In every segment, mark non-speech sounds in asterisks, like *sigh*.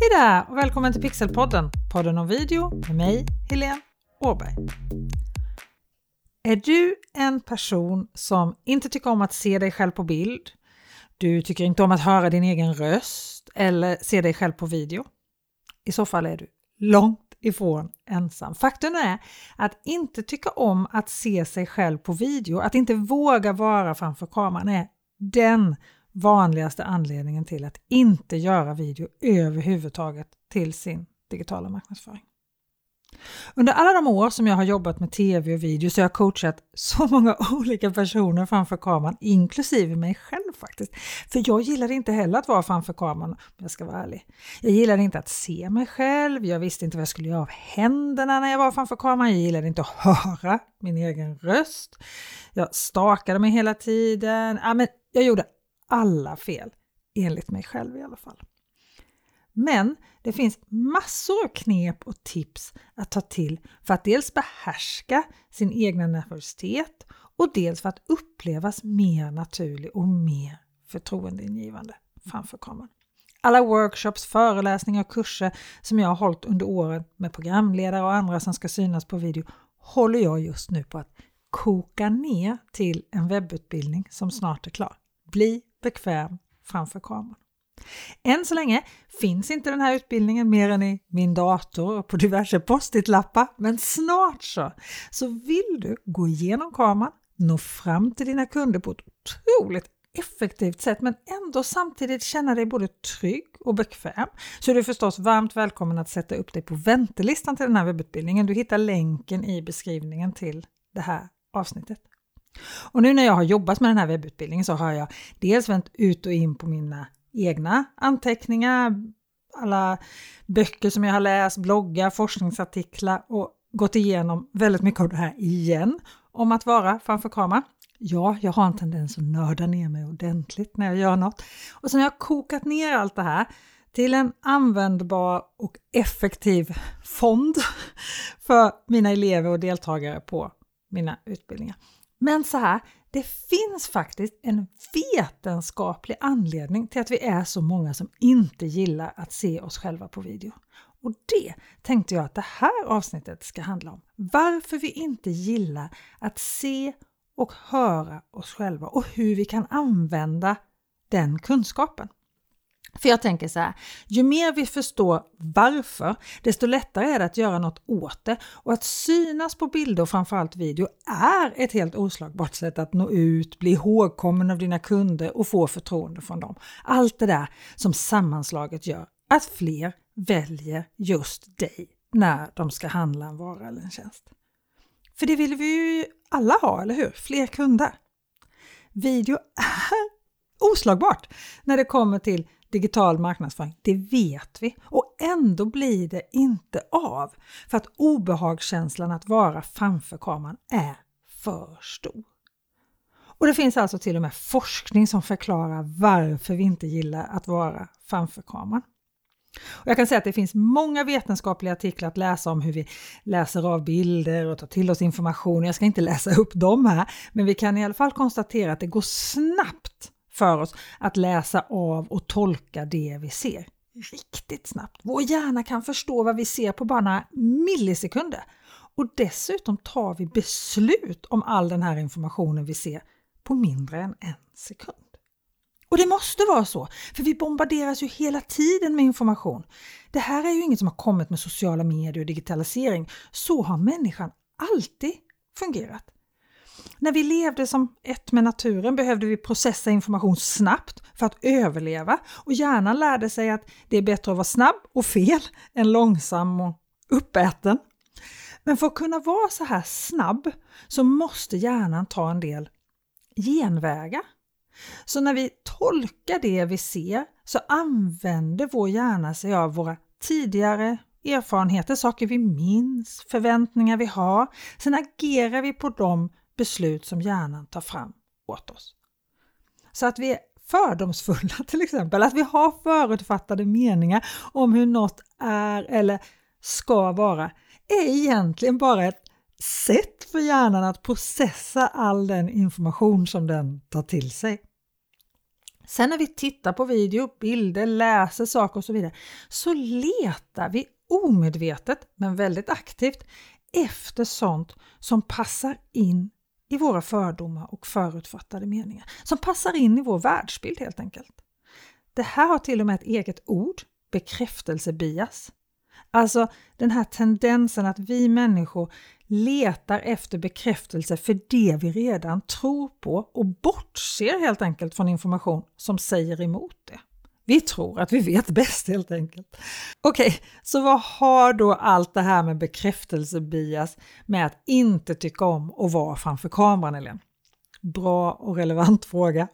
Hej där och välkommen till Pixelpodden, podden om video med mig, Helene Åberg. Är du en person som inte tycker om att se dig själv på bild? Du tycker inte om att höra din egen röst eller se dig själv på video? I så fall är du långt ifrån ensam. Faktum är att inte tycka om att se sig själv på video, att inte våga vara framför kameran är den vanligaste anledningen till att inte göra video överhuvudtaget till sin digitala marknadsföring. Under alla de år som jag har jobbat med tv och video så har jag coachat så många *laughs* olika personer framför kameran, inklusive mig själv faktiskt. För jag gillade inte heller att vara framför kameran om jag ska vara ärlig. Jag gillade inte att se mig själv, jag visste inte vad jag skulle göra av händerna när jag var framför kameran, jag gillade inte att höra min egen röst. Jag stakade mig hela tiden, ja, men jag gjorde alla fel, enligt mig själv i alla fall. Men det finns massor av knep och tips att ta till för att dels behärska sin egna nervositet och dels för att upplevas mer naturlig och mer förtroendeingivande framför kameran. Alla workshops, föreläsningar och kurser som jag har hållit under åren med programledare och andra som ska synas på video håller jag just nu på att koka ner till en webbutbildning som snart är klar. Bli bekväm framför kameran. Än så länge finns inte den här utbildningen mer än i min dator och på diverse post-it-lappar, men snart så. Så vill du gå igenom kameran, nå fram till dina kunder på ett otroligt effektivt sätt men ändå samtidigt känna dig både trygg och bekväm så är du förstås varmt välkommen att sätta upp dig på väntelistan till den här webbutbildningen. Du hittar länken i beskrivningen till det här avsnittet. Och nu när jag har jobbat med den här webbutbildningen så har jag dels vänt ut och in på mina egna anteckningar, alla böcker som jag har läst, bloggar, forskningsartiklar och gått igenom väldigt mycket av det här igen om att vara framför kamera. Ja, jag har en tendens att nörda ner mig ordentligt när jag gör något. Och sen har jag kokat ner allt det här till en användbar och effektiv fond *laughs* för mina elever och deltagare på mina utbildningar. Men så här, det finns faktiskt en vetenskaplig anledning till att vi är så många som inte gillar att se oss själva på video. Och det tänkte jag att det här avsnittet ska handla om. Varför vi inte gillar att se och höra oss själva och hur vi kan använda den kunskapen. För jag tänker så här, ju mer vi förstår varför, desto lättare är det att göra något åt det. Och att synas på bilder och framförallt video är ett helt oslagbart sätt att nå ut, bli ihågkommen av dina kunder och få förtroende från dem. Allt det där som sammanslaget gör att fler väljer just dig när de ska handla en vara eller en tjänst. För det vill vi ju alla ha, eller hur? Fler kunder. Video är oslagbart när det kommer till digital marknadsföring, det vet vi. Och ändå blir det inte av för att obehagskänslan att vara framför kameran är för stor. Och det finns alltså till och med forskning som förklarar varför vi inte gillar att vara framför kameran. Och jag kan säga att det finns många vetenskapliga artiklar att läsa om hur vi läser av bilder och tar till oss information. Jag ska inte läsa upp dem här, men vi kan i alla fall konstatera att det går snabbt för oss att läsa av och tolka det vi ser riktigt snabbt. Vår hjärna kan förstå vad vi ser på bara några millisekunder. Och dessutom tar vi beslut om all den här informationen vi ser på mindre än en sekund. Och det måste vara så, för vi bombarderas ju hela tiden med information. Det här är ju inget som har kommit med sociala medier och digitalisering. Så har människan alltid fungerat. När vi levde som ett med naturen behövde vi processa information snabbt för att överleva och hjärnan lärde sig att det är bättre att vara snabb och fel än långsam och uppäten. Men för att kunna vara så här snabb så måste hjärnan ta en del genvägar. Så när vi tolkar det vi ser så använder vår hjärna sig av våra tidigare erfarenheter, saker vi minns, förväntningar vi har. Sen agerar vi på dem beslut som hjärnan tar fram åt oss. Så att vi är fördomsfulla *laughs* till exempel, att vi har förutfattade meningar om hur något är eller ska vara, är egentligen bara ett sätt för hjärnan att processa all den information som den tar till sig. Sen när vi tittar på video, bilder, läser saker och så vidare så letar vi omedvetet men väldigt aktivt efter sånt som passar in i våra fördomar och förutfattade meningar. Som passar in i vår världsbild helt enkelt. Det här har till och med ett eget ord, bekräftelsebias. Alltså den här tendensen att vi människor letar efter bekräftelse för det vi redan tror på och bortser helt enkelt från information som säger emot det. Vi tror att vi vet bäst helt enkelt. Okej, okay, så vad har då allt det här med bekräftelsebias med att inte tycka om att vara framför kameran, Ellen? Bra och relevant *laughs* fråga.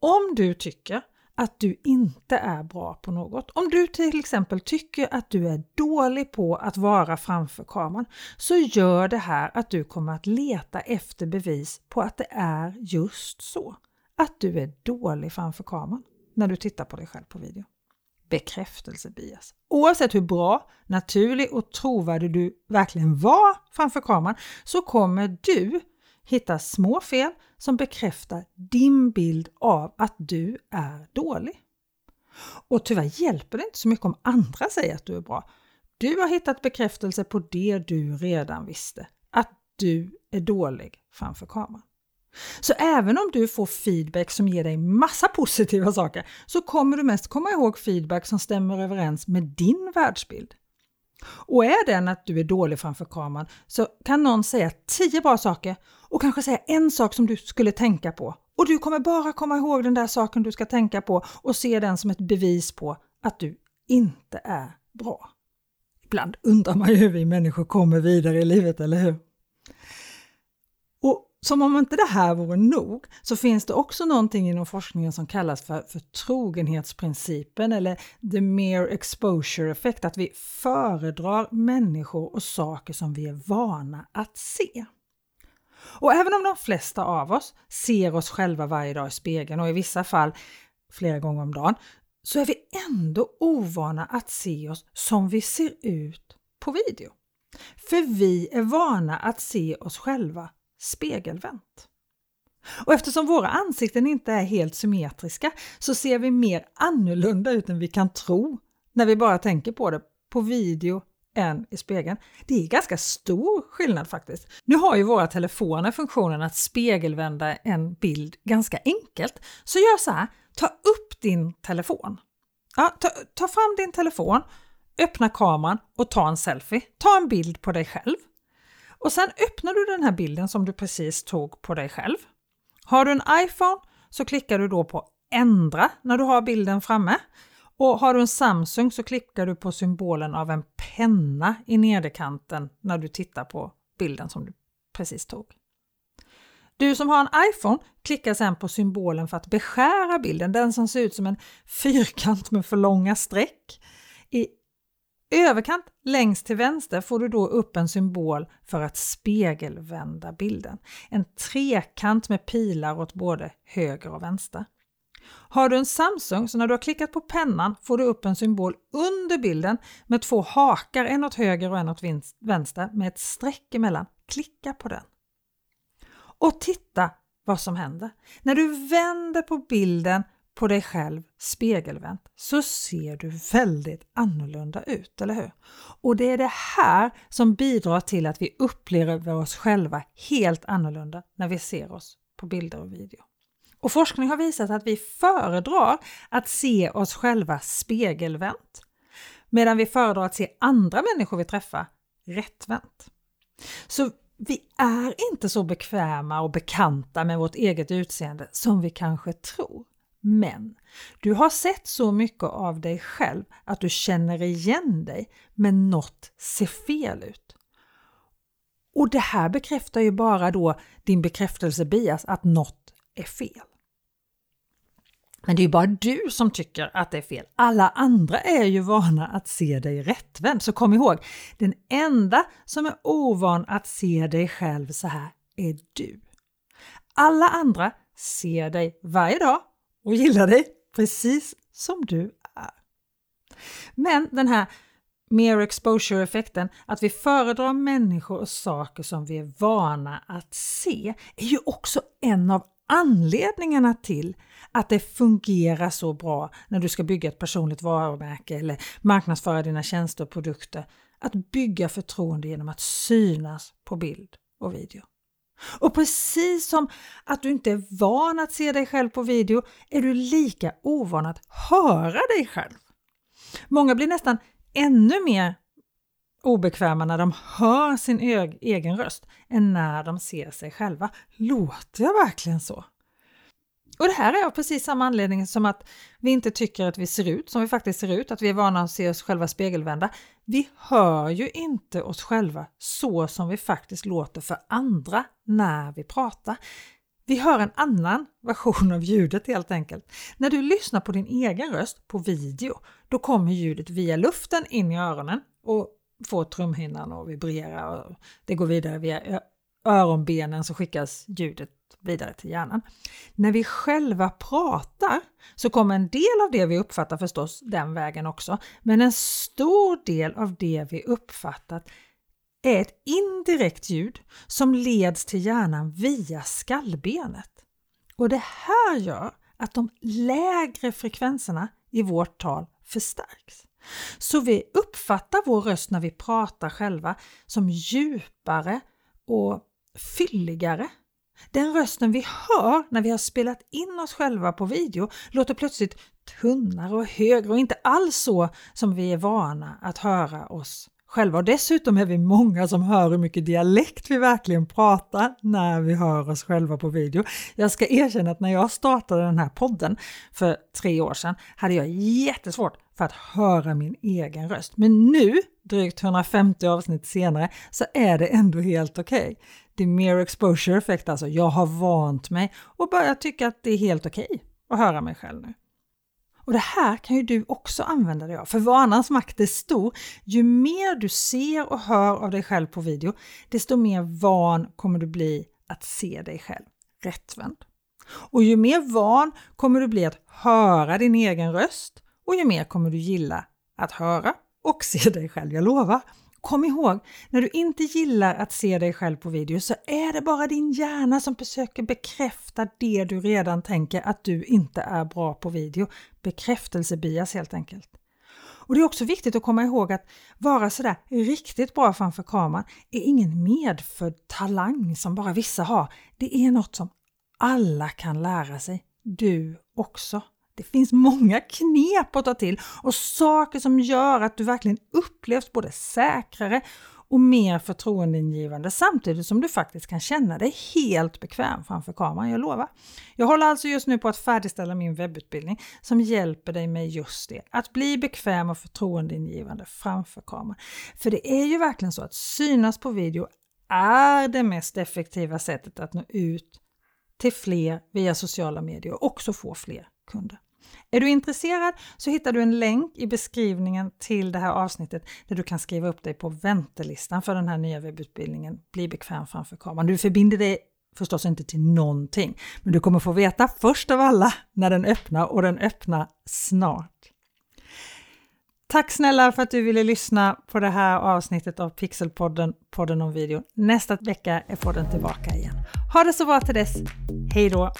Om du tycker att du inte är bra på något. Om du till exempel tycker att du är dålig på att vara framför kameran så gör det här att du kommer att leta efter bevis på att det är just så. Att du är dålig framför kameran när du tittar på dig själv på video. Bekräftelsebias. Oavsett hur bra, naturlig och trovärdig du verkligen var framför kameran så kommer du hitta små fel som bekräftar din bild av att du är dålig. Och tyvärr hjälper det inte så mycket om andra säger att du är bra. Du har hittat bekräftelse på det du redan visste, att du är dålig framför kameran. Så även om du får feedback som ger dig massa positiva saker så kommer du mest komma ihåg feedback som stämmer överens med din världsbild. Och är den att du är dålig framför kameran så kan någon säga tio bra saker och kanske säga en sak som du skulle tänka på. Och du kommer bara komma ihåg den där saken du ska tänka på och se den som ett bevis på att du inte är bra. Ibland undrar man ju hur vi människor kommer vidare i livet, eller hur? Som om inte det här vore nog så finns det också någonting inom forskningen som kallas för, för trogenhetsprincipen eller the mere exposure effect, att vi föredrar människor och saker som vi är vana att se. Och även om de flesta av oss ser oss själva varje dag i spegeln och i vissa fall flera gånger om dagen, så är vi ändå ovana att se oss som vi ser ut på video. För vi är vana att se oss själva spegelvänt. Och eftersom våra ansikten inte är helt symmetriska så ser vi mer annorlunda ut än vi kan tro när vi bara tänker på det på video än i spegeln. Det är ganska stor skillnad faktiskt. Nu har ju våra telefoner funktionen att spegelvända en bild ganska enkelt. Så gör så här, ta upp din telefon. Ja, ta, ta fram din telefon, öppna kameran och ta en selfie. Ta en bild på dig själv. Och sen öppnar du den här bilden som du precis tog på dig själv. Har du en iPhone så klickar du då på ändra när du har bilden framme. Och har du en Samsung så klickar du på symbolen av en penna i nederkanten när du tittar på bilden som du precis tog. Du som har en iPhone klickar sedan på symbolen för att beskära bilden, den som ser ut som en fyrkant med för långa streck. I överkant längst till vänster får du då upp en symbol för att spegelvända bilden. En trekant med pilar åt både höger och vänster. Har du en Samsung så när du har klickat på pennan får du upp en symbol under bilden med två hakar, en åt höger och en åt vänster med ett streck emellan. Klicka på den. Och titta vad som händer. När du vänder på bilden på dig själv spegelvänt så ser du väldigt annorlunda ut, eller hur? Och det är det här som bidrar till att vi upplever oss själva helt annorlunda när vi ser oss på bilder och video. Och forskning har visat att vi föredrar att se oss själva spegelvänt medan vi föredrar att se andra människor vi träffar rättvänt. Så vi är inte så bekväma och bekanta med vårt eget utseende som vi kanske tror. Men du har sett så mycket av dig själv att du känner igen dig, men något ser fel ut. Och det här bekräftar ju bara då din bekräftelsebias att något är fel. Men det är ju bara du som tycker att det är fel. Alla andra är ju vana att se dig rättvänd. Så kom ihåg, den enda som är ovan att se dig själv så här är du. Alla andra ser dig varje dag och gillar dig precis som du är. Men den här mer exposure-effekten, att vi föredrar människor och saker som vi är vana att se, är ju också en av anledningarna till att det fungerar så bra när du ska bygga ett personligt varumärke eller marknadsföra dina tjänster och produkter. Att bygga förtroende genom att synas på bild och video. Och precis som att du inte är van att se dig själv på video är du lika ovan att höra dig själv. Många blir nästan ännu mer obekväma när de hör sin egen röst än när de ser sig själva. Låter jag verkligen så? Och det här är av precis samma anledning som att vi inte tycker att vi ser ut som vi faktiskt ser ut, att vi är vana att se oss själva spegelvända. Vi hör ju inte oss själva så som vi faktiskt låter för andra när vi pratar. Vi hör en annan version av ljudet helt enkelt. När du lyssnar på din egen röst på video, då kommer ljudet via luften in i öronen och får trumhinnan att vibrera och det går vidare via öronbenen så skickas ljudet vidare till hjärnan. När vi själva pratar så kommer en del av det vi uppfattar förstås den vägen också, men en stor del av det vi uppfattat är ett indirekt ljud som leds till hjärnan via skallbenet. Och det här gör att de lägre frekvenserna i vårt tal förstärks. Så vi uppfattar vår röst när vi pratar själva som djupare och fylligare. Den rösten vi hör när vi har spelat in oss själva på video låter plötsligt tunnare och högre och inte alls så som vi är vana att höra oss själva. Och dessutom är vi många som hör hur mycket dialekt vi verkligen pratar när vi hör oss själva på video. Jag ska erkänna att när jag startade den här podden för tre år sedan hade jag jättesvårt för att höra min egen röst. Men nu, drygt 150 avsnitt senare, så är det ändå helt okej. Okay. Det är mer exposure effekt alltså. Jag har vant mig och börjar tycka att det är helt okej okay att höra mig själv nu. Och det här kan ju du också använda dig av, för vanans makt är stor. Ju mer du ser och hör av dig själv på video, desto mer van kommer du bli att se dig själv rättvänd. Och ju mer van kommer du bli att höra din egen röst och ju mer kommer du gilla att höra och se dig själv, jag lovar. Kom ihåg, när du inte gillar att se dig själv på video så är det bara din hjärna som försöker bekräfta det du redan tänker att du inte är bra på video. Bekräftelsebias helt enkelt. Och Det är också viktigt att komma ihåg att vara sådär riktigt bra framför kameran är ingen medfödd talang som bara vissa har. Det är något som alla kan lära sig, du också. Det finns många knep att ta till och saker som gör att du verkligen upplevs både säkrare och mer förtroendeingivande samtidigt som du faktiskt kan känna dig helt bekväm framför kameran, jag lovar. Jag håller alltså just nu på att färdigställa min webbutbildning som hjälper dig med just det, att bli bekväm och förtroendeingivande framför kameran. För det är ju verkligen så att synas på video är det mest effektiva sättet att nå ut till fler via sociala medier och också få fler kunder. Är du intresserad så hittar du en länk i beskrivningen till det här avsnittet där du kan skriva upp dig på väntelistan för den här nya webbutbildningen Bli bekväm framför kameran. Du förbinder dig förstås inte till någonting, men du kommer få veta först av alla när den öppnar och den öppnar snart. Tack snälla för att du ville lyssna på det här avsnittet av Pixelpodden, podden om video. Nästa vecka är podden tillbaka igen. Ha det så bra till dess. Hej då!